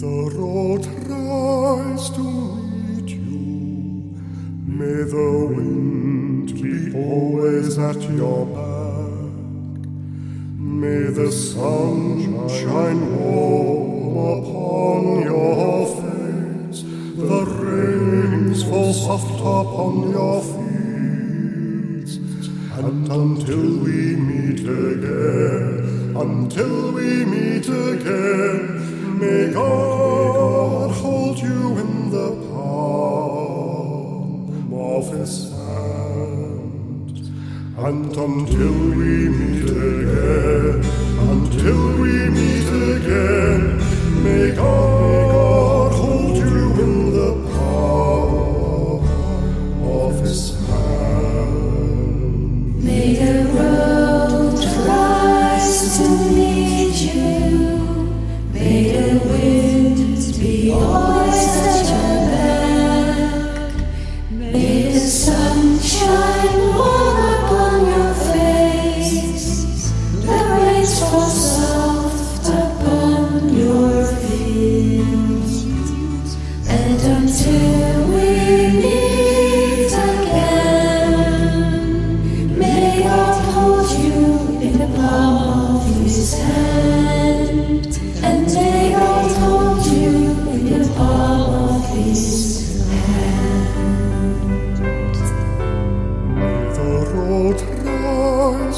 the road tries to meet you. May the wind be always at your back. May the sun shine warm upon your face. The rains fall soft upon your feet. And until we meet again, until we meet again, of his. And until we meet again, until we meet again, may God hold you in the palm of his hand. May the road rise to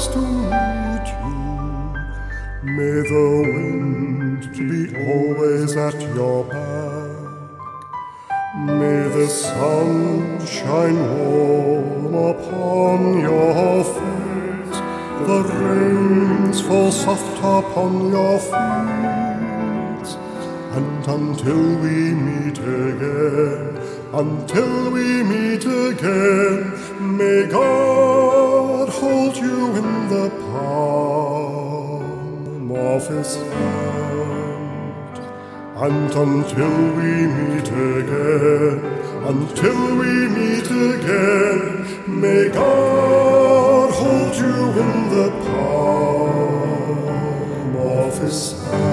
meet you. May the wind be always at your back. May the sun shine warm upon your face. The rains fall soft upon your feet. And until we meet again, until we meet again, may God the palm of his hand. And until we meet again, until we meet again, may God hold you in the palm of his hand.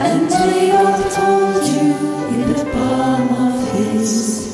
and they have told you in the palm of his